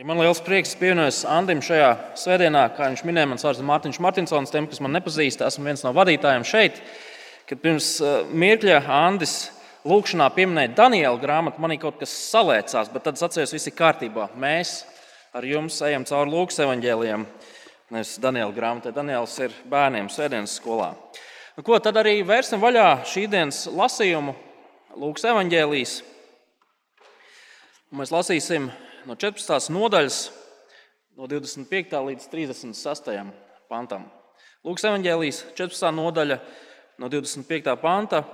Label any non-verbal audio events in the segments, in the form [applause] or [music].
Arī man liels prieks pievienoties Andim šajā svētdienā. Kā viņš minēja, mans vārds ir Mārtiņš Martinsons. Tiem, kas man nepazīst, esmu viens no vadītājiem šeit. Kad pirms eh, mirkļa Andis lūkšanā pieminēja Daniela grāmatu, manī kaut kas salēcās, bet tad es atceros, viss ir kārtībā. Mēs ar jums ejam cauri Lūkas evaņģēliem. Nevis Daniela grāmatai. Daniels ir bērniem svētdienas skolā. Nu, ko tad arī vērsim vaļā šī dienas lasījumu Lūkas evaņģēlīs. Mēs lasīsim no 14. nodaļas, no 25. līdz 36. pantam. Lūks evanģēlijas 14. nodaļa, no 25. panta.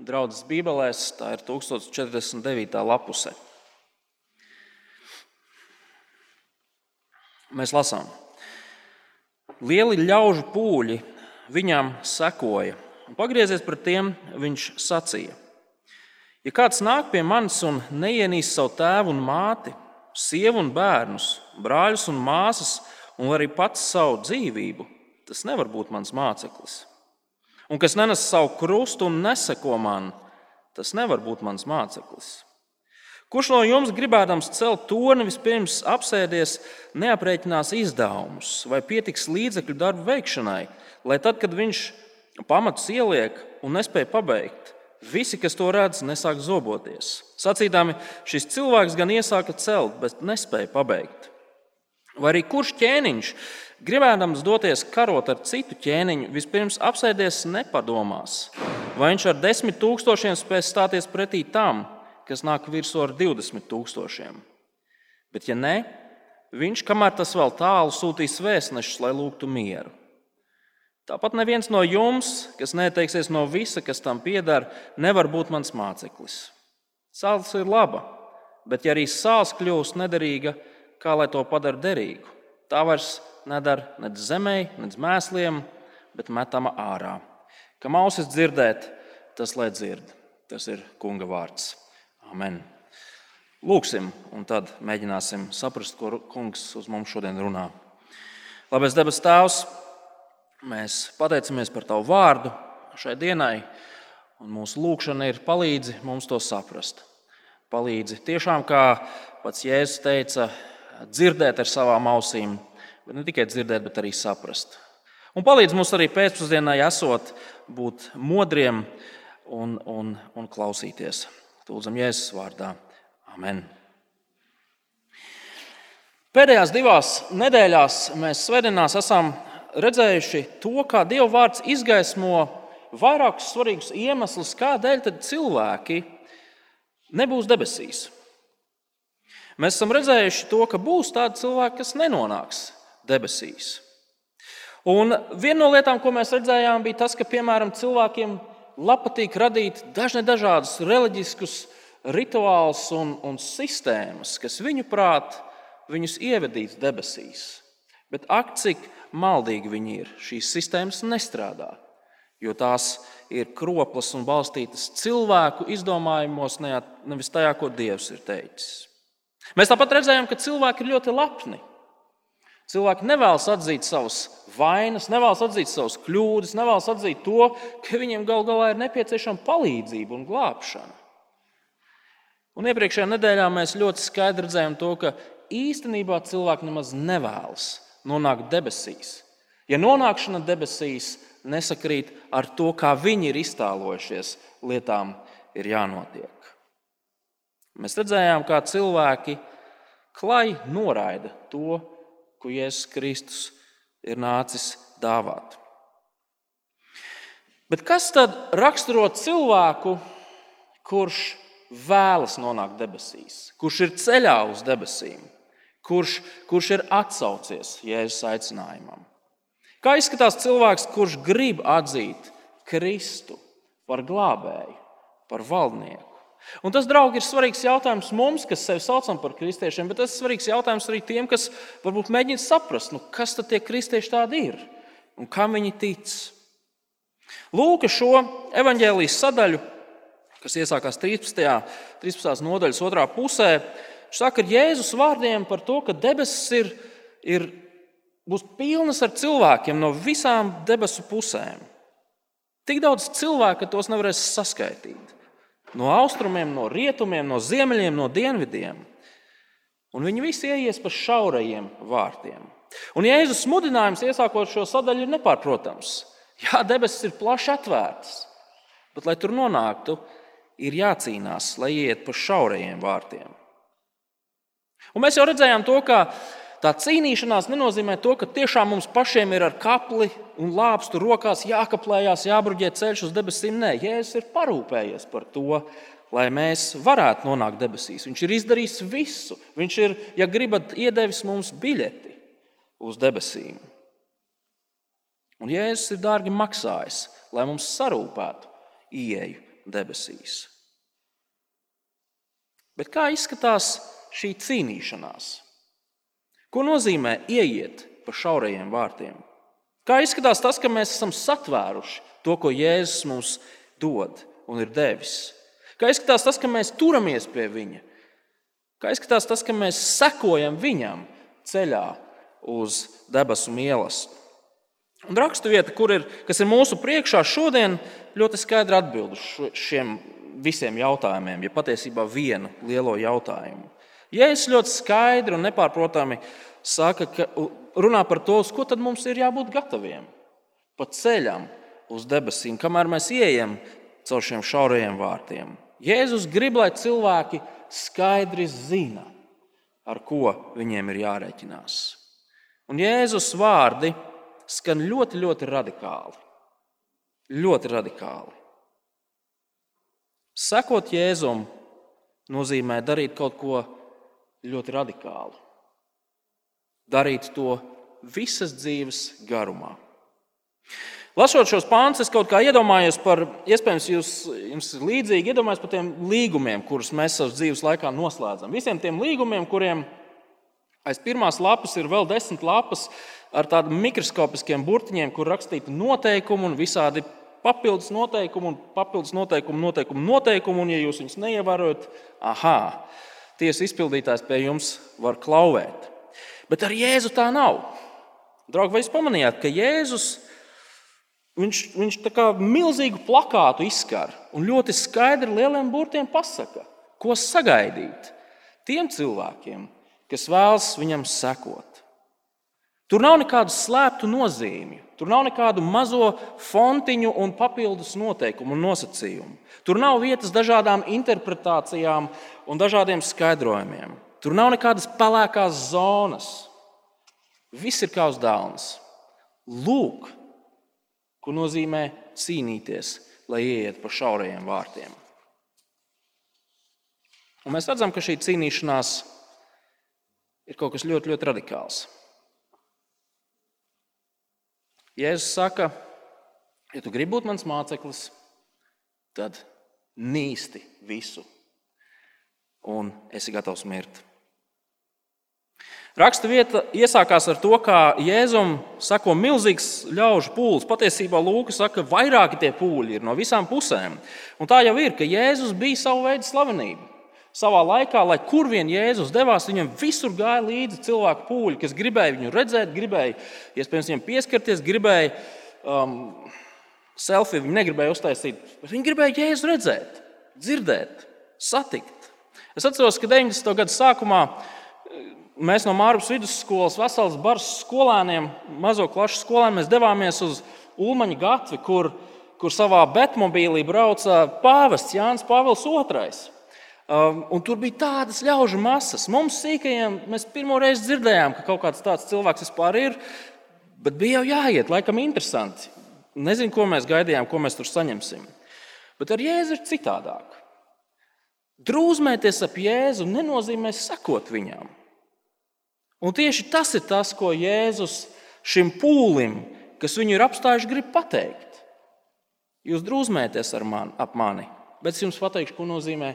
Draudzes Bībelēs tā ir 1049. lapuse. Mēs lasām, lieli ļaužu pūļi viņam sekoja, un pagriezies pret tiem, viņš sacīja: Ja kāds nāk pie manis un neienīst savu tēvu un māti, sievu un bērnus, brāļus un māsas, un arī pats savu dzīvību, tas nevar būt mans māceklis. Un kas nenes savu krustu un neseko man, tas nevar būt mans māceklis. Kurš no jums gribēdams celt torni, vispirms apsēdies, neaprēķinās izdevumus vai pietiks līdzekļu darbu veikšanai, lai tad, kad viņš pamatus ieliek un nespēja pabeigt, Visi, kas to redz, nesāk zoboties. Sacīdami, šis cilvēks gan iesāka celt, bet nespēja pabeigt. Vai arī kurš ķēniņš, gribēdams doties karot ar citu ķēniņu, vispirms apsēdies nepadomās, vai viņš ar desmit tūkstošiem spēs stāties pretī tam, kas nāk virsū ar 20 tūkstošiem. Bet, ja nē, viņš, kamēr tas vēl tālu, sūtīs vēstnešus, lai lūgtu mieru. Tāpat neviens no jums, kas neteiksies no visa, kas tam pieder, nevar būt mans māceklis. Sāls ir laba, bet ja arī sāls kļūst nederīga, kā lai to padara derīgu? Tā vairs nedara nec zemē, nec mēsliem, bet metama ārā. Kam ausis dzirdēt, tas lai dzird. Tas ir kunga vārds. Amen. Lūksim, un tad mēģināsim saprast, ko kungs uz mums šodien runā. Labais debes Tēvs! Mēs pateicamies par Tavu vārdu šai dienai, un mūsu lūkšana ir palīdzi mums to saprast. Palīdzi tiešām, kā pats Jēzus teica, dzirdēt ar savām ausīm, bet ne tikai dzirdēt, bet arī saprast. Un palīdz mums arī pēcpusdienā esot būt modriem un, un, un klausīties. Lūdzam, Jēzus vārdā. Amen. Pēdējās divās nedēļās mēs svētdienās esam redzējuši to, kā Dieva vārds izgaismo vairākus svarīgus iemeslus, kādēļ cilvēki nebūs debesīs. Mēs esam redzējuši to, ka būs tādi cilvēki, kas nenonāks debesīs. Un viena no lietām, ko mēs redzējām, bija tas, ka piemēram cilvēkiem patīk radīt dažne dažādus reliģiskus rituālus un, un sistēmas, kas viņu prāt viņus ievedīs debesīs. Bet ak, cik maldīgi viņi ir. Šīs sistēmas nestrādā, jo tās ir kroplas un balstītas cilvēku izdomājumos, nevis tajā, ko Dievs ir teicis. Mēs tāpat redzējām, ka cilvēki ir ļoti lepni. Cilvēki nevēlas atzīt savas vainas, nevēlas atzīt savas kļūdas, nevēlas atzīt to, ka viņiem gal galā ir nepieciešama palīdzība un glābšana. Un iepriekšējā nedēļā mēs ļoti skaidri redzējām to, ka īstenībā cilvēki nemaz nevēlas nonākt debesīs. Ja nonākšana debesīs nesakrīt ar to, kā viņi ir iztēlojušies, lietām ir jānotiek. Mēs redzējām, kā cilvēki klajā noraida to, ko Jēzus Kristus ir nācis dāvāt. Bet kas tad raksturo cilvēku, kurš vēlas nonākt debesīs, kurš ir ceļā uz debesīm? Kurš, kurš ir atsaucies Jēzus aicinājumam. Kā izskatās cilvēks, kurš grib atzīt Kristu par glābēju, par valdnieku? Un tas, draugi, ir svarīgs jautājums mums, kas sevi saucam par kristiešiem, bet tas ir svarīgs jautājums arī tiem, kas varbūt mēģina saprast, nu, kas tad tie kristieši tādi ir un kam viņi tic. Lūk, šo evaņģēlijas sadaļu, kas iesākās 13. 13. nodaļas otrā pusē, saka ar Jēzus vārdiem par to, ka debesis ir, ir, būs pilnas ar cilvēkiem no visām debesu pusēm. Tik daudz cilvēku, ka tos nevarēs saskaitīt. No austrumiem, no rietumiem, no ziemeļiem, no dienvidiem. Un viņi visi ieies pa šaurajiem vārtiem. Un Jēzus mudinājums iesākot šo sadaļu ir nepārprotams. Jā, debesis ir plaši atvērtas, bet, lai tur nonāktu, ir jācīnās, lai iet pa šaurajiem vārtiem. Un mēs jau redzējām to, ka tā cīnīšanās nenozīmē to, ka tiešām mums pašiem ir ar kapli un lāpstu rokās jākaplējās, jābruģē ceļš uz debesīm. Nē, Jēzus ir parūpējies par to, lai mēs varētu nonākt debesīs. Viņš ir izdarījis visu. Viņš ir, ja gribat, iedevis mums biļeti uz debesīm. Un Jēzus ir dārgi maksājis, lai mums sarūpētu ieeju debesīs. Bet kā izskatās šī cīnīšanās? Ko nozīmē ieiet pa šaurajiem vārtiem? Kā izskatās tas, ka mēs esam satvēruši to, ko Jēzus mums dod un ir devis? Kā izskatās tas, ka mēs turamies pie viņa? Kā izskatās tas, ka mēs sekojam viņam ceļā uz debesu ielas? Un raksturvieta, ir, kas ir mūsu priekšā šodien, ļoti skaidri atbild uz šiem visiem jautājumiem, ja patiesībā vienu lielo jautājumu. Jēzus ļoti skaidri un nepārprotami saka, ka runā par to, uz ko tad mums ir jābūt gataviem. Pa ceļam uz debesīm, kamēr mēs ieejam caur šiem šaurajiem vārtiem. Jēzus grib, lai cilvēki skaidri zina, ar ko viņiem ir jārēķinās. Un Jēzus vārdi skan ļoti, ļoti radikāli. Ļoti radikāli. Sekot Jēzum nozīmē darīt kaut ko ļoti radikālu. Darīt to visas dzīves garumā. Lasot šos pāns, es kaut kā iedomājos par, iespējams, jūs, jums līdzīgi iedomājos par tiem līgumiem, kurus mēs savas dzīves laikā noslēdzam. Visiem tiem līgumiem, kuriem aiz pirmās lapas ir vēl desmit lapas ar tādiem mikroskopiskiem burtiņiem, kur rakstīti noteikumi un visādi papildus noteikumi un papildus noteikumu, noteikumu, noteikumu. Un, ja jūs viņus neievērojat, ah, tiesas izpildītājs pie jums var klauvēt. Bet ar Jēzu tā nav. Draugi, vai jūs pamanījāt, ka Jēzus? Viņš, viņš milzīgu plakātu izskar un ļoti skaidri lieliem burtiem pasaka, ko sagaidīt tiem cilvēkiem, kas vēlas viņam sekot. Tur nav nekādu slēptu nozīmju, tur nav nekādu mazo fontiņu un papildus noteikumu un nosacījumu. Tur nav vietas dažādām interpretācijām un dažādiem skaidrojumiem. Tur nav nekādas pelēkās zonas. Viss ir kā uz dāvāns. Lūk, ko nozīmē cīnīties, lai ieiet pa šaurajiem vārtiem. Un mēs redzam, ka šī cīnīšanās ir kaut kas ļoti, ļoti radikāls. Jēzus saka, ja tu gribi būt mans māceklis, tad nīsti visu, un esi gatavs mirt. Raksta vieta iesākās ar to, ka Jēzum sako milzīgs ļaužu pūlis. Patiesībā Lūks saka, ka vairāki tie pūļi ir no visām pusēm. Un tā jau ir, ka Jēzus bija savu veidu slavenība. Savā laikā, lai kur vien Jēzus devās, viņam visur gāja līdzi cilvēku pūļi, kas gribēja viņu redzēt, gribēja iespējams viņam pieskarties, gribēja um, selfiju, viņi negribēja uztaisīt, bet viņi gribēja Jēzu redzēt, dzirdēt, satikt. Es atceros, ka 90. gada sākumā mēs no Mārpas vidusskolas, vesels bars skolēniem, mazo klašu skolēniem, devāmies uz Ulmaņa gatvi, kur, kur savā betmobīlī brauca pāvests Jānis Pāvils II. Um, tur bija tādas ļaužu masas. Mums, sīkajiem, mēs pirmo reizi dzirdējām, ka kaut kāds tāds cilvēks vispār ir. Bet bija jau jāiet, laikam, interesanti. Nezinu, ko mēs gaidījām, ko mēs tur saņemsim. Bet ar Jēzu ir citādāk. Drūzmēties ap Jēzu nenozīmē sekot viņam. Un tieši tas ir tas, ko Jēzus šim pūlim, kas viņu ir apstājuši, grib pateikt. Jūs drūzmēties mani, ap mani, bet es jums pateikšu, ko nozīmē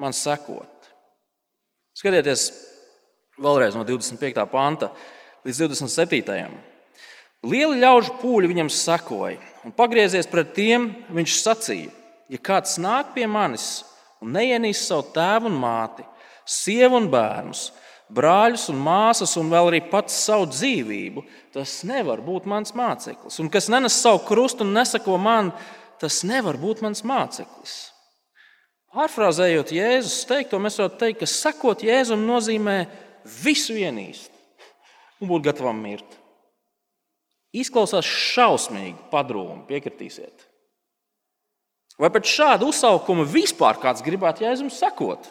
man sekot. Skatieties vēlreiz no 25. panta līdz 27. Lieli ļaužu pūļi viņam sekoja, un pagriezies pret tiem, viņš sacīja: Ja kāds nāk pie manis un neienīs savu tēvu un māti, sievu un bērnus, brāļus un māsas, un vēl arī pats savu dzīvību, tas nevar būt mans māceklis. Un kas nenes savu krustu un nesako man, tas nevar būt mans māceklis. Pārfrāzējot Jēzus teikto, mēs varam teikt, ka sekot Jēzum nozīmē visu ienīst un būt gatavam mirt. Izklausās šausmīgi, padrūmi, piekritīsiet. Vai pēc šāda uzsaukuma vispār kāds gribētu Jēzum sekot?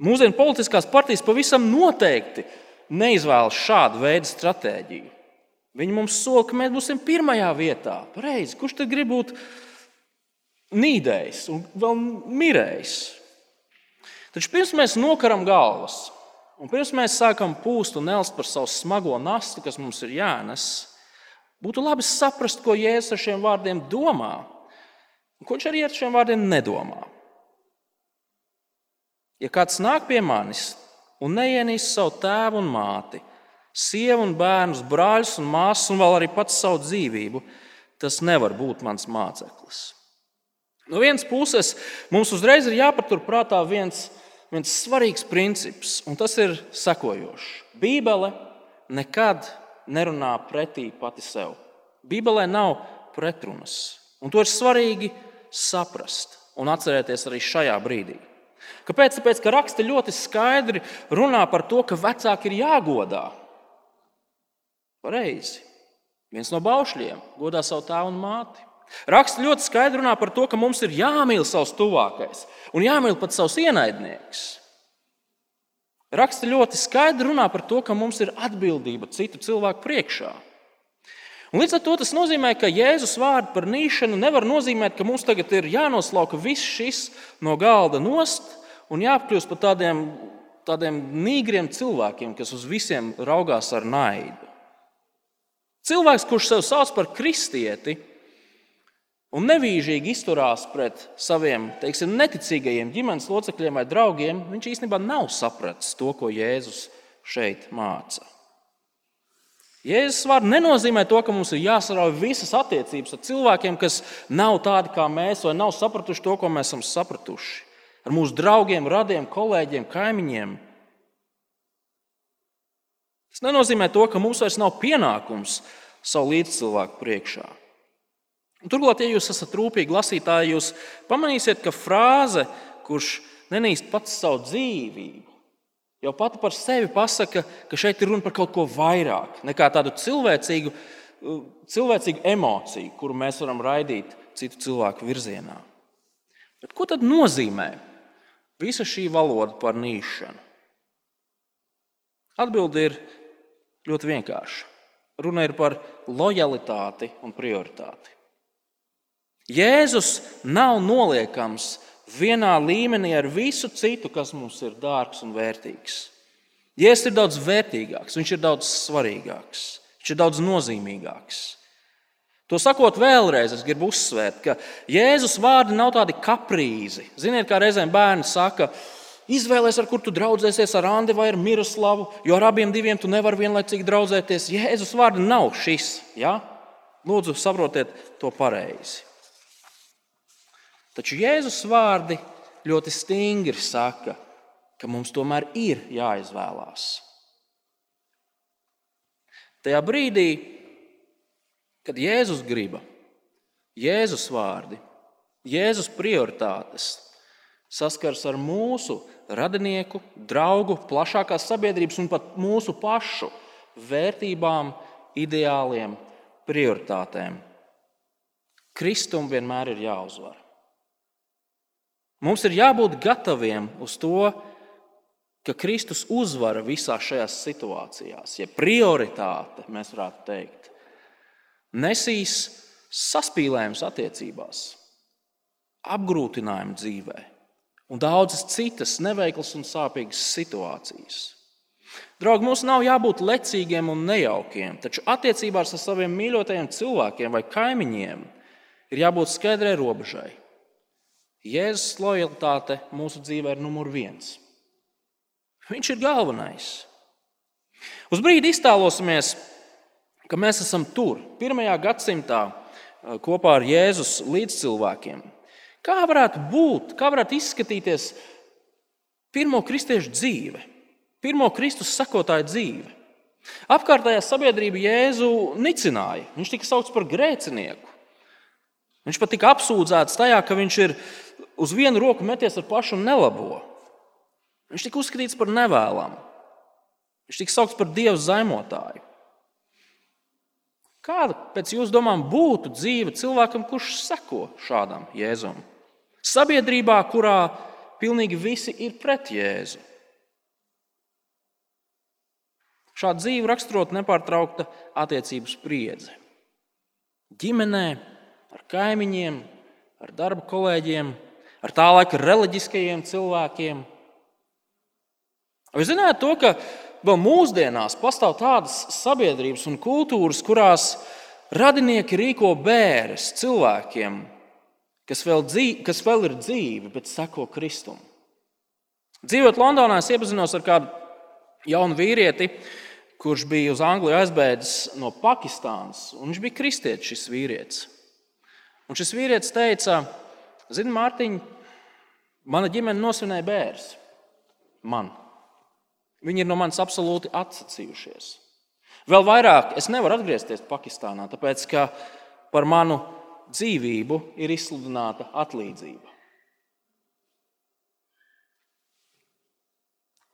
Mūsdienu politiskās partijas pavisam noteikti neizvēlas šādu veidu stratēģiju. Viņi mums sola, ka mēs būsim pirmajā vietā. Pareizi, kurš tad grib būt nīdējis un vēl mirējis? Taču pirms mēs nokaram galvas, un pirms mēs sākam pūst un elst par savu smago nastu, kas mums ir jānes, būtu labi saprast, ko Jēzus ar šiem vārdiem domā, un ko viņš arī ar šiem vārdiem nedomā. Ja kāds nāk pie manis un neienīst savu tēvu un māti, sievu un bērnus, brāļus un māsas, un vēl arī pats savu dzīvību, tas nevar būt mans māceklis. No vienas puses, mums uzreiz ir jāpaturprātā viens, viens svarīgs princips, un tas ir sekojošs. Bībele nekad nerunā pretī pati sev. Bībelē nav pretrunas, un to ir svarīgi saprast un atcerēties arī šajā brīdī. Kāpēc? Tāpēc, ka raksti ļoti skaidri runā par to, ka vecāki ir jāgodā. Pareizi. Viens no baušļiem godā savu tēvu un māti. Raksts ļoti skaidri runā par to, ka mums ir jāmīl savs tuvākais un jāmīl pat savs ienaidnieks. Raksts ļoti skaidri runā par to, ka mums ir atbildība citu cilvēku priekšā. Un līdz ar to tas nozīmē, ka Jēzus vārdu par nīšanu nevar nozīmēt, ka mums tagad ir jānoslauka viss šis no galda nost un jāapkļūst par tādiem, tādiem nīgriem cilvēkiem, kas uz visiem raugās ar naidu. Cilvēks, kurš sev sauc par kristieti un nevīžīgi izturās pret saviem teiksim, neticīgajiem ģimenes locekļiem vai draugiem, viņš īstenībā nav sapratis to, ko Jēzus šeit māca. Jēzus vārds nenozīmē to, ka mums ir jāsarauj visas attiecības ar cilvēkiem, kas nav tādi kā mēs, vai nav sapratuši to, ko mēs esam sapratuši. Ar mūsu draugiem, radiem, kolēģiem, kaimiņiem. Tas nenozīmē to, ka mums vairs nav pienākums savu līdzcilvēku priekšā. Turklāt, ja jūs esat rūpīgi lasītāji, jūs pamanīsiet, ka frāze, kurš nenīst pats savu dzīvību, jau pati par sevi pasaka, ka šeit ir runa par kaut ko vairāk nekā tādu cilvēcīgu, cilvēcīgu emociju, kuru mēs varam raidīt citu cilvēku virzienā. Bet ko tad nozīmē visa šī valoda par nīšanu? Atbilde ir ļoti vienkārša. Runa ir par lojalitāti un prioritāti. Jēzus nav noliekams vienā līmenī ar visu citu, kas mums ir dārgs un vērtīgs. Jēzus ir daudz vērtīgāks, viņš ir daudz svarīgāks, viņš ir daudz nozīmīgāks. To sakot vēlreiz, es gribu uzsvērt, ka Jēzus vārdi nav tādi kaprīzi. Ziniet, kā reizēm bērni saka, Izvēlēties, ar kur tu draudzēsies, ar Andi vai ar Miroslavu, jo ar abiem diviem tu nevari vienlaicīgi draudzēties. Jēzus vārdi nav šis. Ja? Lūdzu, saprotiet to pareizi. Taču Jēzus vārdi ļoti stingri saka, ka mums tomēr ir jāizvēlās. Tajā brīdī, kad Jēzus grib, Jēzus vārdi, Jēzus prioritātes saskars ar mūsu radinieku, draugu, plašākās sabiedrības un pat mūsu pašu vērtībām, ideāliem, prioritātēm. Kristum vienmēr ir jāuzvar. Mums ir jābūt gataviem uz to, ka Kristus uzvara visās šajās situācijās, ja prioritāte, mēs varētu teikt, nesīs saspīlējums attiecībās, apgrūtinājumu dzīvēm un daudzas citas neveiklas un sāpīgas situācijas. Draugi, mums nav jābūt lecīgiem un nejaukiem, taču attiecībās ar saviem mīļotajiem cilvēkiem vai kaimiņiem ir jābūt skaidrai robežai. Jēzus lojalitāte mūsu dzīvē ir numur viens. Viņš ir galvenais. Uz brīdi iztēlosimies, ka mēs esam tur, pirmajā gadsimtā, kopā ar Jēzus līdzcilvēkiem. Kā varētu būt, kā varētu izskatīties pirmo kristiešu dzīve, pirmo Kristus sakotāju dzīve? Apkārtējā sabiedrība Jēzu nicināja. Viņš tika saukts par grēcinieku. Viņš pat tika apsūdzēts tajā, ka viņš ir uz vienu roku meties ar pašu nelabo. Viņš tika uzskatīts par nevēlamu. Viņš tika saukts par dievu zaimotāju. Kāda pēc jūsu domām būtu dzīve cilvēkam, kurš seko šādam jēzumam? Sabiedrībā, kurā pilnīgi visi ir pret jēzu. Šādu dzīvi raksturot nepārtraukta attiecību spriedze. Ģimenē, ar kaimiņiem, ar darba kolēģiem, ar tā laika reliģiskajiem cilvēkiem. Vai zināt to, ka mūsdienās pastāv tādas sabiedrības un kultūras, kurās radinieki rīko bērns cilvēkiem, kas vēl, dzīvi, kas vēl ir dzīvi, bet seko Kristum. Dzīvot Londonā, es iepazinos ar kādu jaunu vīrieti, kurš bija uz Angliju aizbēdzis no Pakistānas. Viņš bija kristietis, šis vīrietis. Un šis vīrietis teica, Zini, Mārtiņ, mana ģimene nosvinēja bērns. Man. Viņi ir no manis absolūti atsacījušies. Vēl vairāk es nevaru atgriezties Pakistānā, tāpēc ka par manu dzīvību ir izsludināta atlīdzība.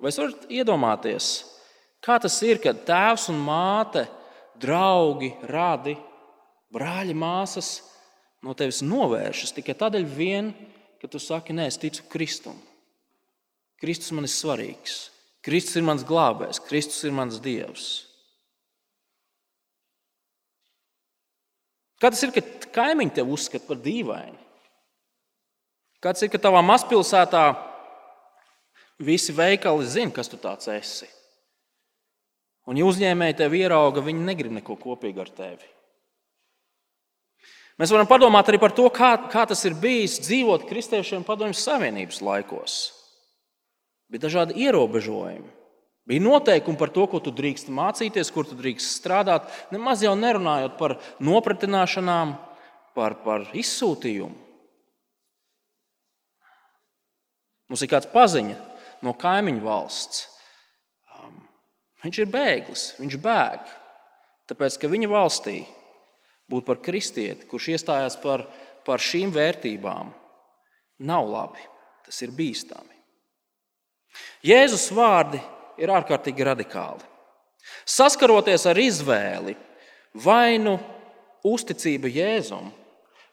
Vai varat iedomāties, kā tas ir, kad tēvs un māte, draugi, radi, brāļi, māsas no tevis novēršas tikai tādēļ, vien, ka tu saki, nē, es ticu Kristum. Kristus man ir svarīgs. Kristus ir mans glābējs, Kristus ir mans dievs. Kā tas ir, ka kaimiņi tevi uzskata par dīvainu? Kāds ir, ka tavā mazpilsētā visi veikali zina, kas tu tāds esi? Un, ja uzņēmēji tevi ierauga, viņi negrib neko kopīgu ar tevi. Mēs varam padomāt arī par to, kā, kā tas ir bijis dzīvot kristiešiem Padomju Savienības laikos. Bija dažādi ierobežojumi. Bija noteikumi par to, ko tu drīkst mācīties, kur tu drīkst strādāt. Nemaz jau nerunājot par nopratināšanām, par, par izsūtījumu. Mums ir kāds paziņa no kaimiņu valsts. Um, viņš ir bēglis, viņš bēg. Tāpēc, ka viņa valstī būt par kristieti, kurš iestājās par, par šīm vērtībām, nav labi. Tas ir bīstami. Jēzus vārdi ir ārkārtīgi radikāli. Saskaroties ar izvēli, vai nu uzticība Jēzum,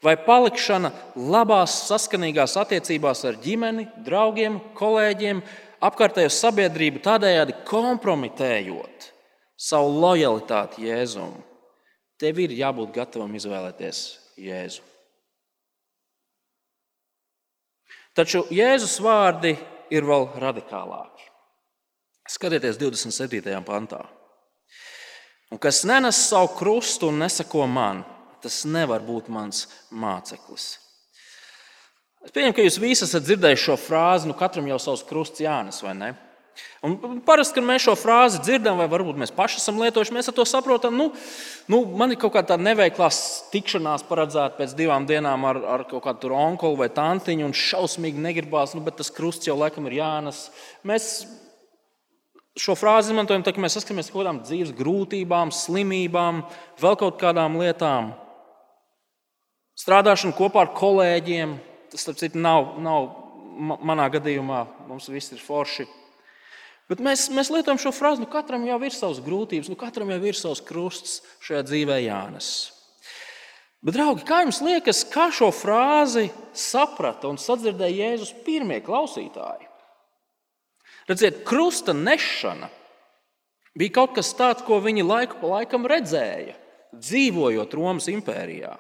vai palikšana labās, saskanīgās attiecībās ar ģimeni, draugiem, kolēģiem, apkārtējo sabiedrību, tādējādi kompromitējot savu lojalitāti Jēzum, tev ir jābūt gatavam izvēlēties Jēzu. Taču Jēzus vārdi ir vēl radikālāki. Skatieties, 27. pantā. Un kas nenes savu krustu un nesako man, tas nevar būt mans māceklis. Es pieņemu, ka jūs visi esat dzirdējuši šo frāzi, nu katram jau savs krusts jānes, vai ne? Un parasti, kad mēs šo frāzi dzirdam, vai varbūt mēs paši esam lietojuši, mēs to saprotam. Nu, nu, man ir kaut kāda neveiklā tikšanās paredzēta pēc divām dienām ar, ar kaut kādu onkolu vai tantiņu, un šausmīgi negribās, nu, bet tas krusts jau laikam ir jānes. Mēs šo frāzi izmantojam, tad, kad mēs saskaramies ar kaut kādām dzīves grūtībām, slimībām, vēl kaut kādām lietām. Strādāšana kopā ar kolēģiem, tas, starp citu, nav, nav manā gadījumā, mums viss ir forši. Bet mēs, mēs lietojam šo frāzi, nu katram jau ir savas grūtības, nu katram jau ir savs krusts šajā dzīvē jānes. Bet, draugi, kā jums liekas, kā šo frāzi saprata un sadzirdēja Jēzus pirmie klausītāji? Redziet, krusta nešana bija kaut kas tāds, ko viņi laiku pa laikam redzēja, dzīvojot Romas impērijā.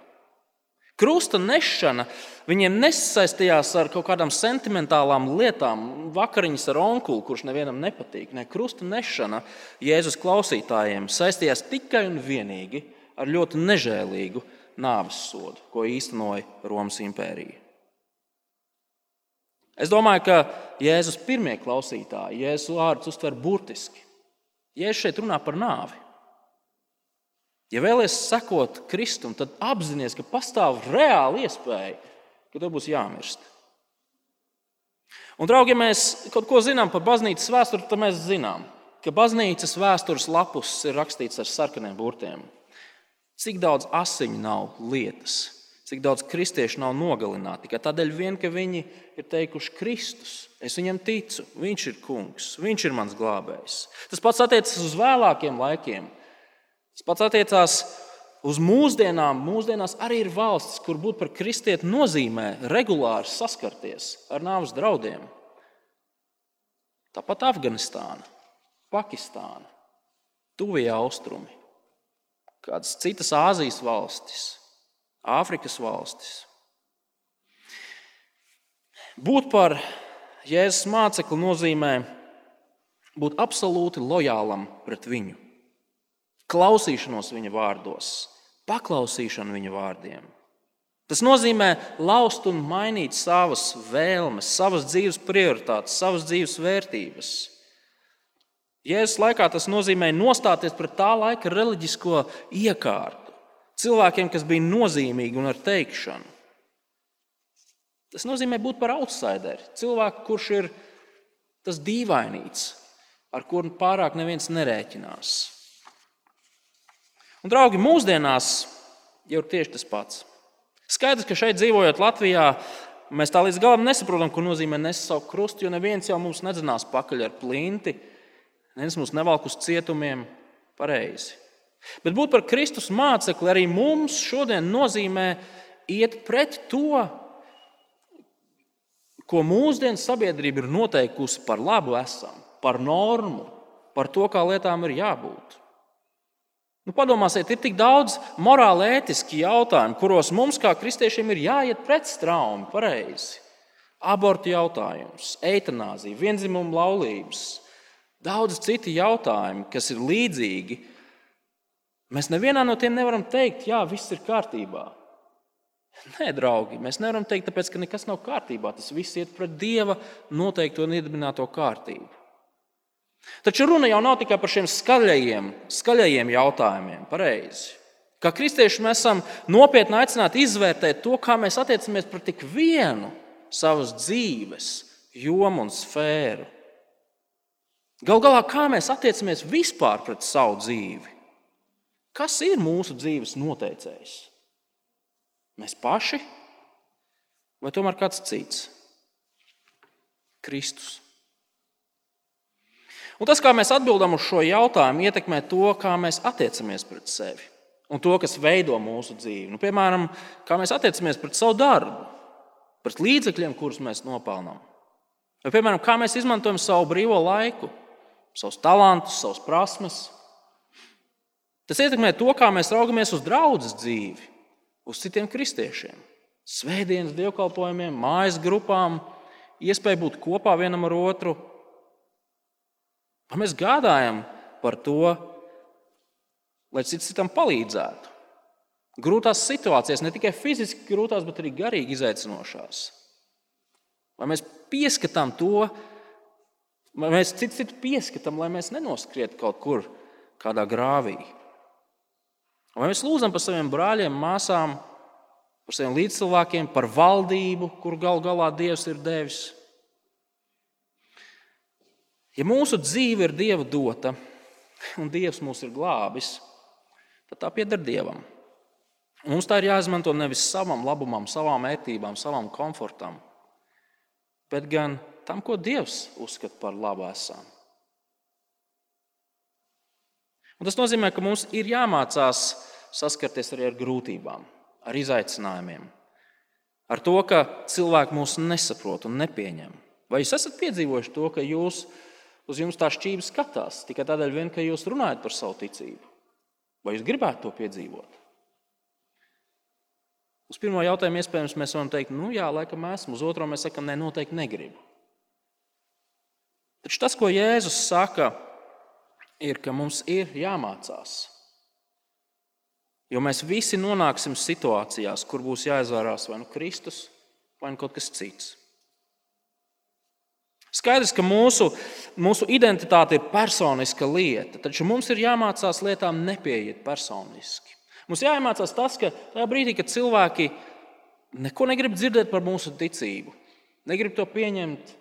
Krusta nešana viņiem nesaistījās ar kaut kādām sentimentālām lietām, vakariņas ar onkuli, kurš nevienam nepatīk. Ne, krusta nešana Jēzus klausītājiem saistījās tikai un vienīgi ar ļoti nežēlīgu nāves sodu, ko īstenoja Romas impērija. Es domāju, ka Jēzus pirmie klausītāji Jēzus vārdus uztver burtiski. Jēzus šeit runā par nāvi. Ja vēlaties sekot Kristum, tad apzināties, ka pastāv reāla iespēja, ka tev būs jāmirst. Un, draugi, ja mēs kaut ko zinām par baznīcas vēsturi, tad mēs zinām, ka baznīcas vēstures lapus ir rakstīts ar sarkaniem burtiem. Cik daudz asiņu nav lietas, cik daudz kristiešu nav nogalināti tikai tādēļ, vien, ka viņi ir teikuši, Kristus, es viņam ticu, viņš ir kungs, viņš ir mans glābējs. Tas pats attiecas uz vēlākiem laikiem. Tas pats attiecās uz mūsdienām. Mūsdienās arī ir valstis, kur būt par kristieti nozīmē regulāri saskarties ar nāves draudiem. Tāpat Afganistāna, Pakistāna, Tuvija austrumi, kādas citas Āzijas valstis. Āfrikas valstis. Būt par Jēzus mācekli nozīmē būt absolūti lojālam pret viņu, klausīšanos viņa vārdos, paklausīšanu viņa vārdiem. Tas nozīmē laust un mainīt savas vēlmes, savas dzīves prioritātes, savas dzīves vērtības. Jēzus laikā tas nozīmē nostāties pret tā laika reliģisko iekārtu cilvēkiem, kas bija nozīmīgi un ar teikšanu. Tas nozīmē būt par outsideri, cilvēku, kurš ir tas dīvainīts, ar kuru pārāk neviens nerēķinās. Un, draugi, mūsdienās jau ir tieši tas pats. Skaidrs, ka šeit dzīvojot Latvijā, mēs tā līdz galam nesaprotam, ko nozīmē nest savu krustu, jo neviens jau mums nedzinās pakaļ ar plinti, neviens mums nevelk uz cietumiem pareizi. Bet būt par Kristus mācekli arī mums šodien nozīmē iet pret to, ko mūsdienu sabiedrība ir noteikusi par labu esam, par normu, par to, kā lietām ir jābūt. Nu, padomāsiet, ir tik daudz morāli ētiski jautājumi, kuros mums, kā kristiešiem, ir jāiet pret straumi, pareizi. Abortu jautājums, eitanāzija, vienzimuma laulības, daudz citi jautājumi, kas ir līdzīgi Mēs nevienā no tiem nevaram teikt, jā, viss ir kārtībā. Nē, draugi, mēs nevaram teikt, tāpēc, ka nekas nav kārtībā. Tas viss iet pret Dieva noteikto un iedibināto kārtību. Taču runa jau nav tikai par šiem skaļajiem, skaļajiem jautājumiem. Pareizi. Kā kristieši mēs esam nopietni aicināti izvērtēt to, kā mēs attiecamies pret tik vienu savas dzīves jomu un sfēru. Galu galā, kā mēs attiecamies vispār pret savu dzīvi? Kas ir mūsu dzīves noteicējs? Mēs paši vai tomēr kāds cits? Kristus. Un tas, kā mēs atbildam uz šo jautājumu, ietekmē to, kā mēs attiecamies pret sevi un to, kas veido mūsu dzīvi. Nu, piemēram, kā mēs attiecamies pret savu darbu, pret līdzekļiem, kurus mēs nopelnām. Vai, piemēram, kā mēs izmantojam savu brīvo laiku, savus talantus, savas prasmes. Tas ietekmē to, kā mēs raugamies uz draudzes dzīvi, uz citiem kristiešiem. Svētdienas dievkalpojumiem, mājas grupām, iespēju būt kopā vienam ar otru. Vai mēs gādājam par to, lai cits citam palīdzētu? Grūtās situācijās, ne tikai fiziski grūtās, bet arī garīgi izaicinošās. Vai mēs pieskatām to, vai mēs citu citu pieskatām, lai mēs nenoskrietu kaut kur kādā grāvī? Vai mēs lūdzam par saviem brāļiem, māsām, par saviem līdzcilvēkiem, par valdību, kur gal galā Dievs ir devis? Ja mūsu dzīve ir Dieva dota un Dievs mūs ir glābis, tad tā pieder Dievam. Mums tā ir jāizmanto nevis savam labumam, savām ērtībām, savam komfortam, bet gan tam, ko Dievs uzskata par labu esam. Un tas nozīmē, ka mums ir jāmācās saskarties arī ar grūtībām, ar izaicinājumiem, ar to, ka cilvēki mūs nesaprot un nepieņem. Vai jūs esat piedzīvojuši to, ka jūs, uz jums tā šķība skatās tikai tādēļ, vien, ka jūs runājat par savu ticību? Vai jūs gribētu to piedzīvot? Uz pirmo jautājumu iespējams mēs varam teikt, nu jā, laikam esmu. Uz otro mēs sakām, nē, noteikti negribu. Taču tas, ko Jēzus saka, ir, ka mums ir jāmācās. Jo mēs visi nonāksim situācijās, kur būs jāizvērās vai nu Kristus, vai nu kaut kas cits. Skaidrs, ka mūsu, mūsu identitāte ir personiska lieta, taču mums ir jāmācās lietām nepieiet personiski. Mums jāiemācās tas, ka tajā brīdī, kad cilvēki neko negrib dzirdēt par mūsu ticību, negrib to pieņemt,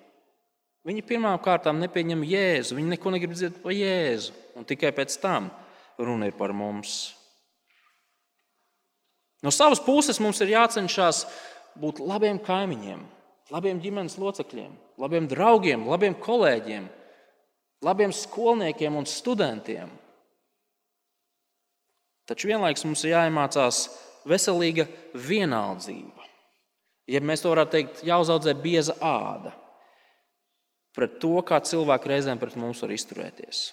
viņi pirmām kārtām nepieņem Jēzu. Viņi neko negrib dzirdēt par Jēzu, un tikai pēc tam runa ir par mums. No savas puses mums ir jācenšas būt labiem kaimiņiem, labiem ģimenes locekļiem, labiem draugiem, labiem kolēģiem, labiem skolniekiem un studentiem. Taču vienlaikus mums ir jāiemācās veselīga vienaldzība. Ja mēs to varētu teikt, jāuzaudzē bieza āda pret to, kā cilvēki reizēm pret mums var izturēties.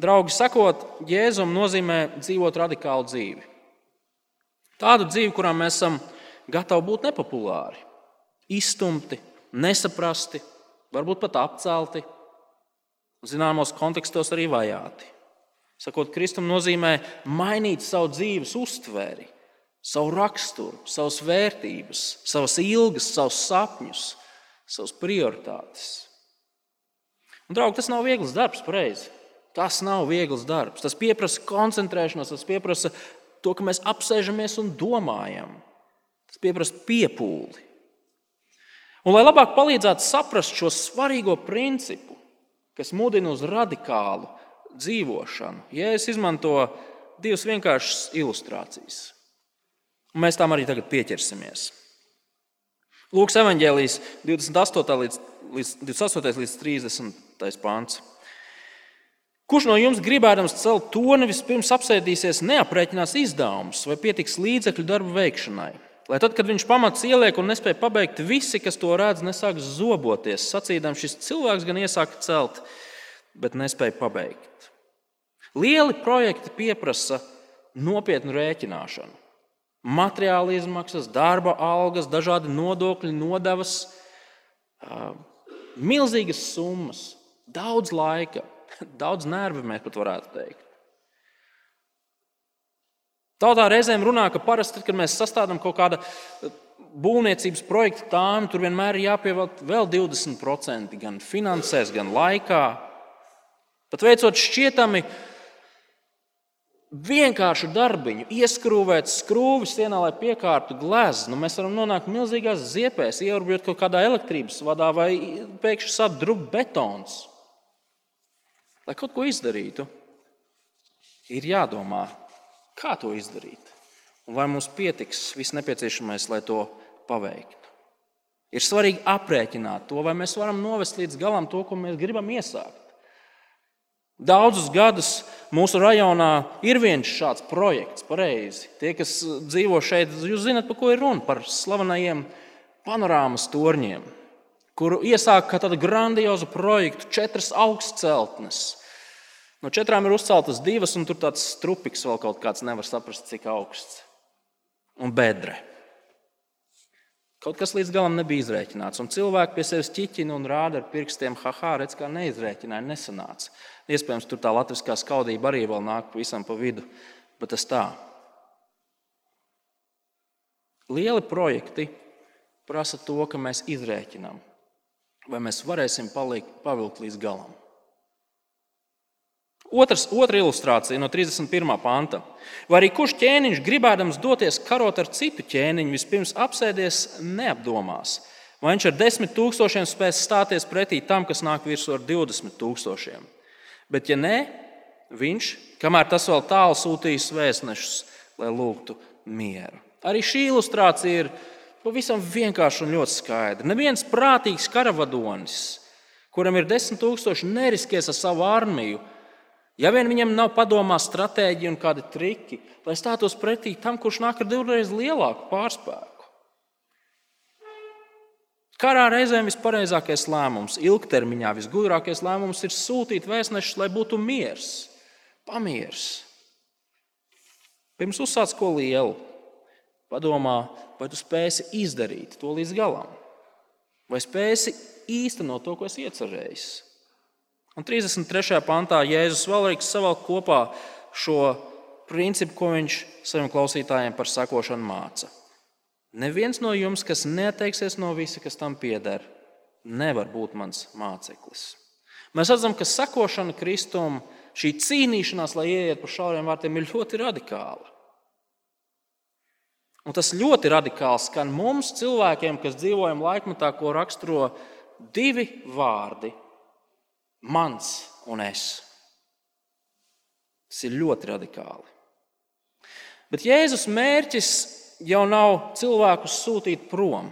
Draugi, sakot, Jēzum nozīmē dzīvot radikālu dzīvi. Tādu dzīvi, kurā mēs esam gatavi būt nepopulāri, izstumti, nesaprasti, varbūt pat apcelti, zināmos kontekstos arī vajāti. Sakot, Kristum nozīmē mainīt savu dzīves uztveri, savu raksturu, savas vērtības, savas ilgas, savus sapņus, savas prioritātes. Un, draugi, tas nav viegls darbs, pareizi. Tas nav viegls darbs. Tas prasa koncentrēšanos, tas prasa to, ka mēs apsēžamies un domājam. Tas prasa piepūli. Un, lai labāk palīdzētu saprast šo svarīgo principu, kas mudina uz radikālu dzīvošanu, Jēzus izmanto divas vienkāršas ilustrācijas. Un mēs tam arī tagad pieķersimies. Lūks evanģēlijas 28. līdz, līdz, 28. līdz 30. pāns. Kurš no jums gribēdams celt toni, vispirms apsēdīsies, neaprēķinās izdevumus vai pietiks līdzekļu darbu veikšanai? Lai tad, kad viņš pamats ieliek un nespēja pabeigt, visi, kas to redz, nesāks zoboties, sacīdam, šis cilvēks gan iesāka celt, bet nespēja pabeigt. Lieli projekti prasa nopietnu rēķināšanu materiāla izmaksas, darba algas, dažādi nodokļi, nodevas, milzīgas summas, daudz laika, [laughs] daudz nervu mēs pat varētu teikt. Tautā reizēm runā, ka parasti, kad mēs sastādām kaut kādu būvniecības projektu tāmu, tur vienmēr ir jāpievelk vēl 20% gan finansēs, gan laikā. Pat veicot šķietami vienkāršu darbiņu, ieskrūvēt skrūvi sienā, lai piekārtu gleznu, nu, mēs varam nonākt milzīgās ziepēs, ieurбjot kaut kādā elektrības vadā vai pēkšņi sadrūkt betons. Lai kaut ko izdarītu, ir jādomā, kā to izdarīt. Un vai mums pietiks viss nepieciešamais, lai to paveiktu. Ir svarīgi aprēķināt to, vai mēs varam novest līdz galam to, ko mēs gribam iesākt. Daudzus gadus mūsu rajonā ir viens šāds projekts, pareizi. Tie, kas dzīvo šeit, jūs zināt, par ko ir runa. Par slavenajiem panorāmas torņiem, kuru iesāka kā tādu grandiozu projektu, četras augstceltnes. No četrām ir uzceltas divas, un tur tāds strupiks vēl kaut kāds nevar saprast, cik augsts. Un bedre. Kaut kas līdz galam nebija izrēķināts. Un cilvēki pie sevis ķiķina un rāda ar pirkstiem, ha, redz, kā neizrēķināja, nesanāca. Iespējams, tur tā latviskā skaudība arī vēl nāk pavisam pa vidu, bet tas tā. Lieli projekti prasa to, ka mēs izrēķinām, vai mēs varēsim palikt, pavilkt līdz galam. Otrs, otra ilustrācija no 31. panta. Vai arī kurš ķēniņš gribēdams doties karot ar citu ķēniņu, vispirms apsēdies neapdomās, vai viņš ar desmit tūkstošiem spēs stāties pretī tam, kas nāk virsū ar 20 tūkstošiem. Bet, ja nē, viņš, kamēr tas vēl tālu sūtīs vēstnešus, lai lūgtu mieru. Arī šī ilustrācija ir pavisam vienkārša un ļoti skaidra. Neviens prātīgs karavadonis, kuram ir desmit tūkstoši, neriskēs ar savu armiju Ja vien viņam nav padomā stratēģija un kādi triki, lai stātos pretī tam, kurš nāk ar divreiz lielāku pārspēku. Karā reizēm vispareizākais lēmums, ilgtermiņā visgudrākais lēmums ir sūtīt vēstnešus, lai būtu miers, pamieris. Pirms uzsāc ko lielu, padomā, vai tu spēsi izdarīt to līdz galam, vai spēsi īstenot to, ko esi iecerējis. Un 33. pantā Jēzus vēlreiz savalk kopā šo principu, ko viņš saviem klausītājiem par sakošanu māca. Neviens no jums, kas neteiksies no visa, kas tam pieder, nevar būt mans māceklis. Mēs redzam, ka sakošana Kristum, šī cīnīšanās, lai ieiet pa šauriem vārtiem, ir ļoti radikāla. Un tas ļoti radikāli skan mums, cilvēkiem, kas dzīvojam laikmatā, ko raksturo divi vārdi mans un es. Tas ir ļoti radikāli. Bet Jēzus mērķis jau nav cilvēkus sūtīt prom.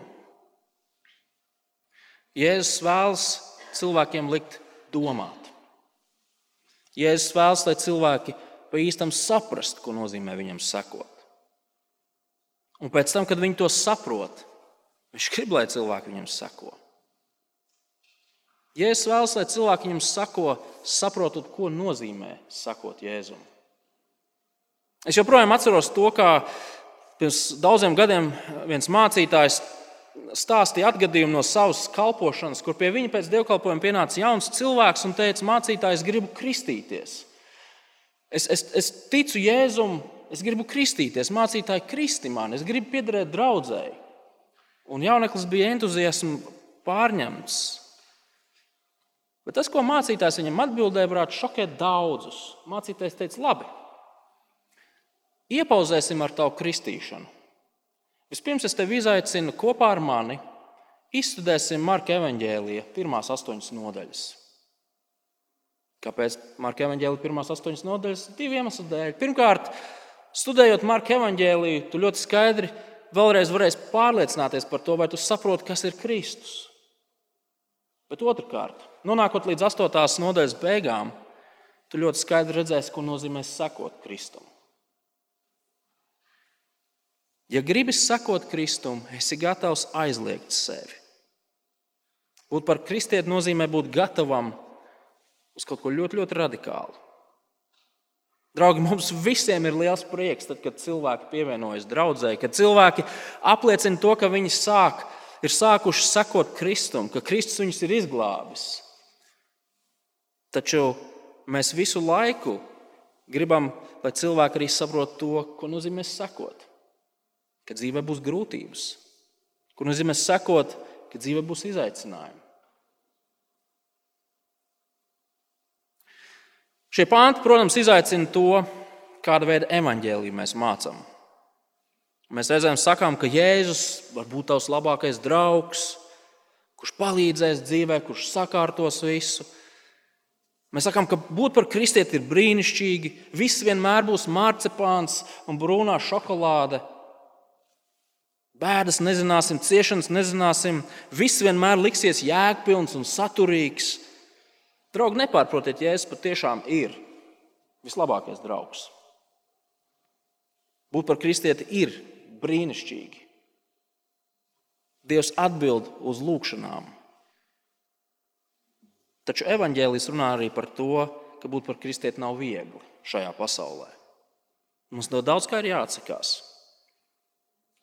Jēzus vēlas cilvēkiem likt domāt. Jēzus vēlas, lai cilvēki pa īstam saprast, ko nozīmē viņam sekot. Un pēc tam, kad viņi to saprot, viņš grib, lai cilvēki viņam seko. Jēzus vēlas, lai cilvēki viņam sako, saprotot, ko nozīmē sakot Jēzum. Es joprojām atceros to, kā pirms daudziem gadiem viens mācītājs stāstīja atgadījumu no savas kalpošanas, kur pie viņa pēc dievkalpojuma pienāca jauns cilvēks un teica, mācītājs, gribu kristīties. Es, es, es ticu Jēzum, es gribu kristīties, mācītāji, kristi man, es gribu piederēt draudzēji. Un jauneklis bija entuziasms pārņemts. Bet tas, ko mācītājs viņam atbildēja, varētu šokēt daudzus. Mācītājs teica, labi, Iepauzēsim ar tavu kristīšanu. Vispirms es tevi izaicinu kopā ar mani, izstudēsim Marka evanģēlīja pirmās astoņas nodaļas. Kāpēc Marka evanģēlīja pirmās astoņas nodaļas? Divu iemeslu dēļ. Pirmkārt, studējot Marka evanģēlīju, tu ļoti skaidri vēlreiz varēsi pārliecināties par to, vai tu saproti, kas ir Kristus. Bet otrkārt, nonākot līdz astotās nodaļas beigām, tu ļoti skaidri redzēsi, ko nozīmē sekot Kristum. Ja gribi sekot Kristum, esi gatavs aizliegt sevi. Būt par kristieti nozīmē būt gatavam uz kaut ko ļoti, ļoti radikālu. Draugi, mums visiem ir liels prieks, tad, kad cilvēki pievienojas draudzē, kad cilvēki apliecina to, ka viņi sāk, ir sākuši sekot Kristum, ka Kristus viņus ir izglābis. Taču mēs visu laiku gribam, lai cilvēki arī saprot to, ko nozīmē sekot ka dzīvē būs grūtības, ko nozīmē sekot, ka dzīvē būs izaicinājumi. Šie pānti, protams, izaicina to, kāda veida evaņģēlīju mēs mācām. Mēs reizēm sakām, ka Jēzus var būt tavs labākais draugs, kurš palīdzēs dzīvē, kurš sakārtos visu. Mēs sakām, ka būt par kristieti ir brīnišķīgi. Viss vienmēr būs marcipāns un brūnā šokolāde. Bēdas nezināsim, ciešanas nezināsim, viss vienmēr liksies jēgpilns un saturīgs. Draugi, nepārprotiet, Jēzus patiešām ir vislabākais draugs. Būt par kristieti ir brīnišķīgi. Dievs atbild uz lūgšanām. Taču evanģēlijas runā arī par to, ka būt par kristieti nav viegli šajā pasaulē. Mums no daudz kā ir jāatsakās.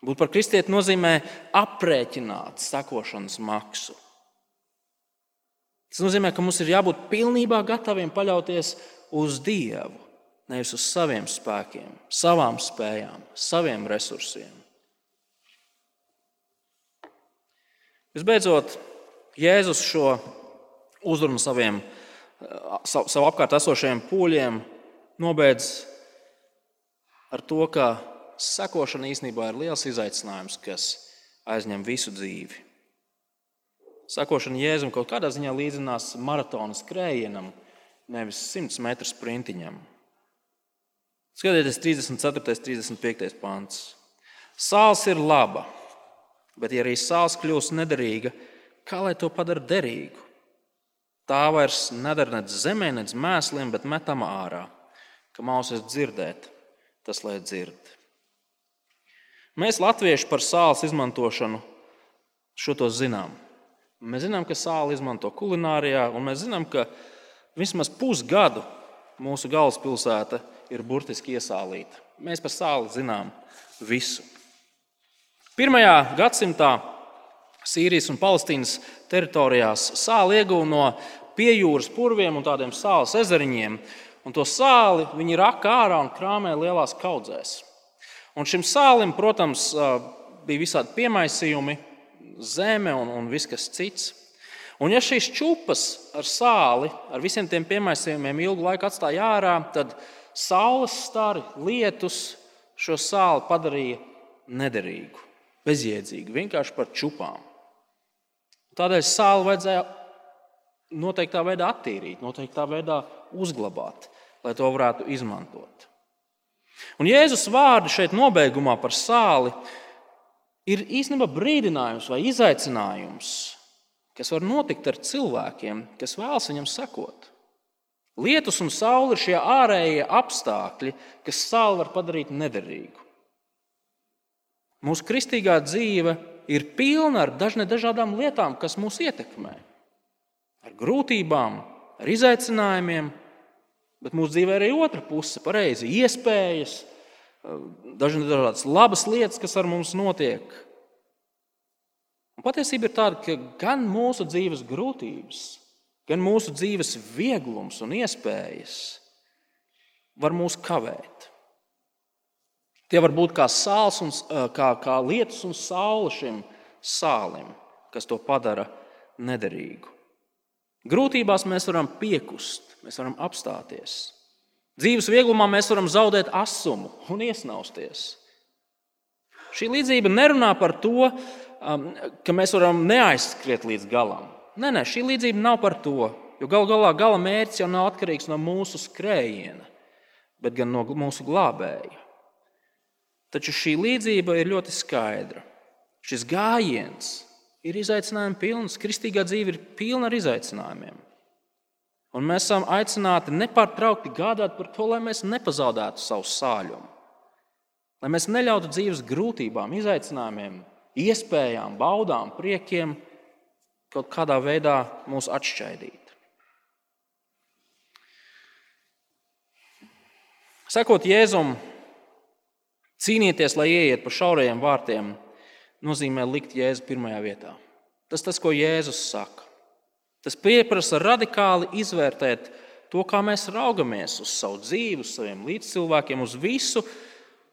Būt par kristieti nozīmē aprēķināt sekošanas maksu. Tas nozīmē, ka mums ir jābūt pilnībā gataviem paļauties uz Dievu, nevis uz saviem spēkiem, savām spējām, saviem resursiem. Visbeidzot, Jēzus šo uzrunu saviem, savu apkārt esošajiem pūļiem nobeidz ar to, ka sekošana īstenībā ir liels izaicinājums, kas aizņem visu dzīvi. Sekošana Jēzum kaut kādā ziņā līdzinās maratona skrējienam, nevis 100 metru sprintiņam. Skatieties, 34. un 35. pāns. Sāls ir laba, bet, ja arī sāls kļūst nederīga, kā lai to padara derīgu? Tā vairs nedara nec zemē, nec mēsliem, bet metama ārā. Kam ausis dzirdēt, tas lai dzird. Mēs, latvieši, par sāls izmantošanu šo to zinām. Mēs zinām, ka sāli izmanto kulinārijā, un mēs zinām, ka vismaz pusgadu mūsu galvaspilsēta ir burtiski iesālīta. Mēs par sāli zinām visu. Pirmajā gadsimtā Sīrijas un Palestīnas teritorijās sāli ieguva no piejūras purviem un tādiem sāls ezeriņiem, un to sāli viņi raka ārā un krāmē lielās kaudzēs. Un šim sālim, protams, bija visādi piemaisījumi, zeme un, un viss kas cits. Un ja šīs čūpas ar sāli, ar visiem tiem piemaisījumiem ilgu laiku atstāja ārā, tad saules stari, lietus šo sāli padarīja nederīgu, bezjēdzīgu, vienkārši par čupām. Tādēļ sāli vajadzēja noteiktā veidā attīrīt, noteiktā veidā uzglabāt, lai to varētu izmantot. Un Jēzus vārdi šeit nobeigumā par sāli ir īstenībā brīdinājums vai izaicinājums, kas var notikt ar cilvēkiem, kas vēlas viņam sekot. Lietus un saule ir šie ārējie apstākļi, kas sāli var padarīt nederīgu. Mūsu kristīgā dzīve ir pilna ar dažādām lietām, kas mūs ietekmē. Ar grūtībām, ar izaicinājumiem, Bet mūsu dzīvē ir arī otra puse, pareizi iespējas, dažādas labas lietas, kas ar mums notiek. Un patiesība ir tāda, ka gan mūsu dzīves grūtības, gan mūsu dzīves vieglums un iespējas var mūs kavēt. Tie var būt kā, un, kā, kā lietus un saule šim sālim, kas to padara nederīgu. Grūtībās mēs varam piekust, mēs varam apstāties. Dzīves vieglumā mēs varam zaudēt asumu un iesnausties. Šī līdzība nerunā par to, ka mēs varam neaizskriet līdz galam. Nē, nē, šī līdzība nav par to, jo galu galā gala mērķis jau nav atkarīgs no mūsu skrējiena, bet gan no mūsu glābēja. Taču šī līdzība ir ļoti skaidra. Šis gājiens ir izaicinājums pilns, kristīgā dzīve ir pilna ar izaicinājumiem. Un mēs esam aicināti nepārtraukti gādāt par to, lai mēs nepazaudētu savu sāļumu. Lai mēs neļautu dzīves grūtībām, izaicinājumiem, iespējām, baudām, priekiem kaut kādā veidā mūs atšķaidīt. Sekot Jēzum, cīnīties, lai ieiet pa šaurajiem vārtiem, nozīmē likt Jēzu pirmajā vietā. Tas tas, ko Jēzus saka. Tas prasa radikāli izvērtēt to, kā mēs raugamies uz savu dzīvi, uz saviem līdzcilvēkiem, uz visu,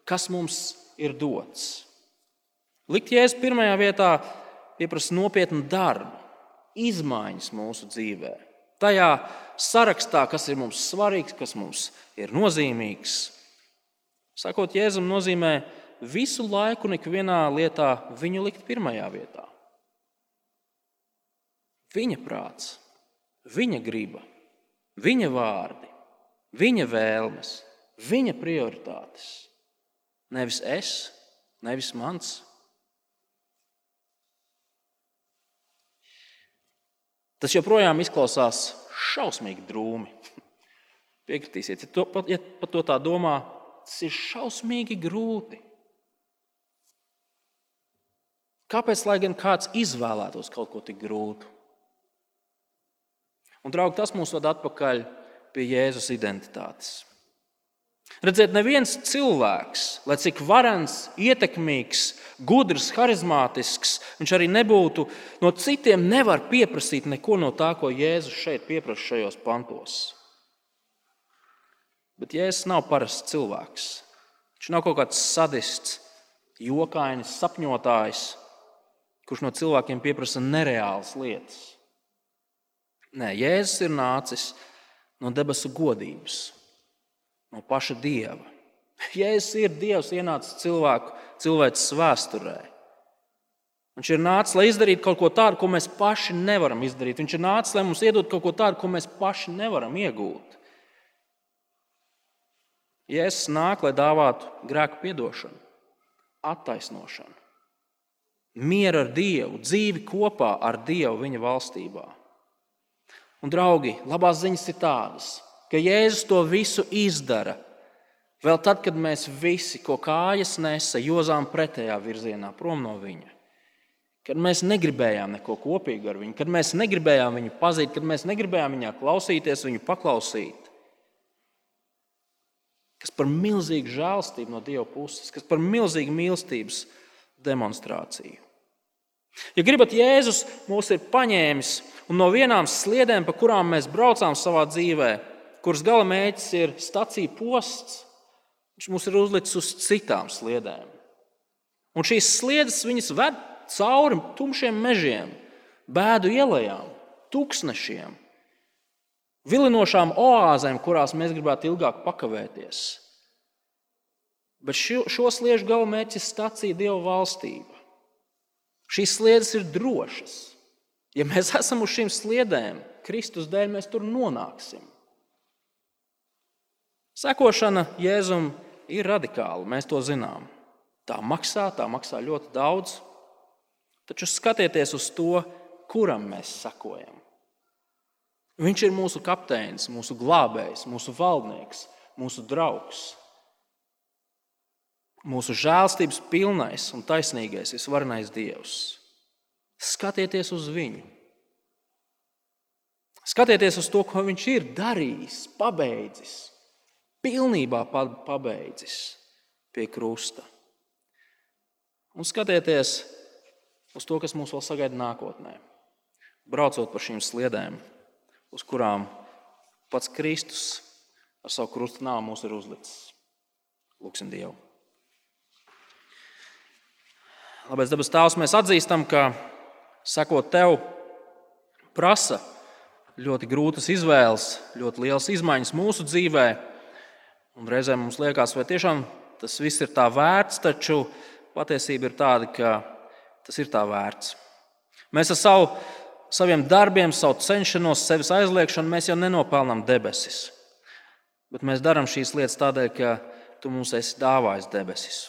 kas mums ir dots. Likt jēzus pirmajā vietā prasa nopietnu darbu, izmaiņas mūsu dzīvē. Tajā sarakstā, kas ir mums svarīgs, kas mums ir nozīmīgs. Sakot, Jēzum nozīmē visu laiku, nekvienā lietā viņu likt pirmajā vietā. Viņa prāts, viņa griba, viņa vārdi, viņa vēlmes, viņa prioritātes. Nevis es, nevis mans. Tas joprojām izklausās šausmīgi drūmi. Piekritīsiet, ja, to, ja par to tā domā, tas ir šausmīgi grūti. Kāpēc, lai gan kāds izvēlētos kaut ko tik grūtu? Un, draugi, tas mūs ved atpakaļ pie Jēzus identitātes. Redziet, neviens cilvēks, lai cik varants, ietekmīgs, gudrs, harizmātisks, viņš arī nebūtu, no citiem nevar pieprasīt neko no tā, ko Jēzus šeit pieprasa šajos pantos. Bet Jēzus nav parasts cilvēks. Viņš nav kaut kāds sadists, jokainis, sapņotājs, kurš no cilvēkiem pieprasa nereālas lietas. Nē, Jēzus ir nācis no debesu godības, no paša Dieva. [laughs] Jēzus ir Dievs, ienācis cilvēku, cilvēces vēsturē. Viņš ir nācis, lai izdarītu kaut ko tādu, ko mēs paši nevaram izdarīt. Viņš ir nācis, lai mums iedod kaut ko tādu, ko mēs paši nevaram iegūt. Jēzus nāk, lai dāvātu grēku piedošanu, attaisnošanu, mieru ar Dievu, dzīvi kopā ar Dievu viņa valstībā. Un, draugi, labās ziņas ir tādas, ka Jēzus to visu izdara. Vēl tad, kad mēs visi, ko kājas nesa, jozām pretējā virzienā, prom no viņa. Kad mēs negribējām neko kopīgu ar viņu, kad mēs negribējām viņu pazīt, kad mēs negribējām viņā klausīties, viņu paklausīt. Kas par milzīgu žēlstību no Dieva puses, kas par milzīgu mīlestības demonstrāciju. Ja gribat, Jēzus mūs ir paņēmis un no vienām sliedēm, pa kurām mēs braucām savā dzīvē, kuras gala mērķis ir stacija posts, viņš mums ir uzlicis uz citām sliedēm. Un šīs sliedes viņas ved cauri tumšiem mežiem, bēdu ielām, tūkstošiem, vilinošām oāzēm, kurās mēs gribētu ilgāk pakavēties. Bet šo, šo sliežu gala mērķis ir stacija Dieva valstība. Šīs sliedes ir drošas. Ja mēs [laughs] esam uz šīm sliedēm, Kristus dēļ mēs tur nonāksim. Sekošana Jēzum ir radikāla, mēs to zinām. Tā maksā, tā maksā ļoti daudz. Taču skatieties uz to, kuram mēs sakojam. Viņš ir mūsu kapteinis, mūsu glābējs, mūsu valdnieks, mūsu draugs. Mūsu žēlstības pilnais un taisnīgais, visvarenais Dievs. Skatieties uz viņu. Skatieties uz to, ko viņš ir darījis, pabeidzis, pilnībā pabeidzis pie krusta. Un skatieties uz to, kas mūs vēl sagaida nākotnē. Braucot pa šīm sliedēm, uz kurām pats Kristus ar savu krustu nāvu mūs ir uzlicis. Lūksim Dievu! Labais dabas tēvs, mēs atzīstam, ka sekot tev prasa ļoti grūtas izvēles, ļoti liels izmaiņas mūsu dzīvē. Un reizēm mums liekas, vai tiešām tas viss ir tā vērts, taču patiesība ir tāda, ka tas ir tā vērts. Mēs ar savu, saviem darbiem, savu cenšanos, sevis aizliekšanu, mēs jau nenopelnām debesis. Bet mēs darām šīs lietas tādēļ, ka tu mums esi dāvājis debesis.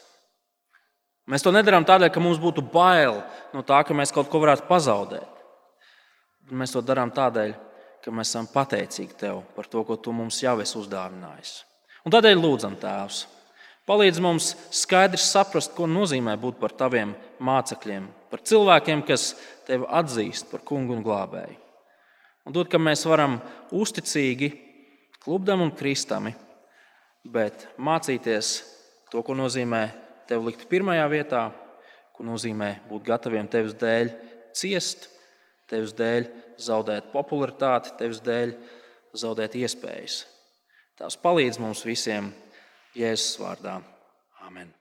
Mēs to nedarām tādēļ, ka mums būtu bail no tā, ka mēs kaut ko varētu pazaudēt. Mēs to darām tādēļ, ka mēs esam pateicīgi Tev par to, ko Tu mums jau esi uzdāvinājis. Un tādēļ lūdzam, Tēvs, palīdz mums skaidri saprast, ko nozīmē būt par Taviem mācekļiem, par cilvēkiem, kas Tevi atzīst par kungu un glābēju. Un dod, ka mēs varam uzticīgi, klubdam un kristami, bet mācīties to, ko nozīmē tevi likt pirmajā vietā, ko nozīmē būt gataviem tevis dēļ ciest, tevis dēļ zaudēt popularitāti, tevis dēļ zaudēt iespējas. Tās palīdz mums visiem Jēzus vārdā. Amen.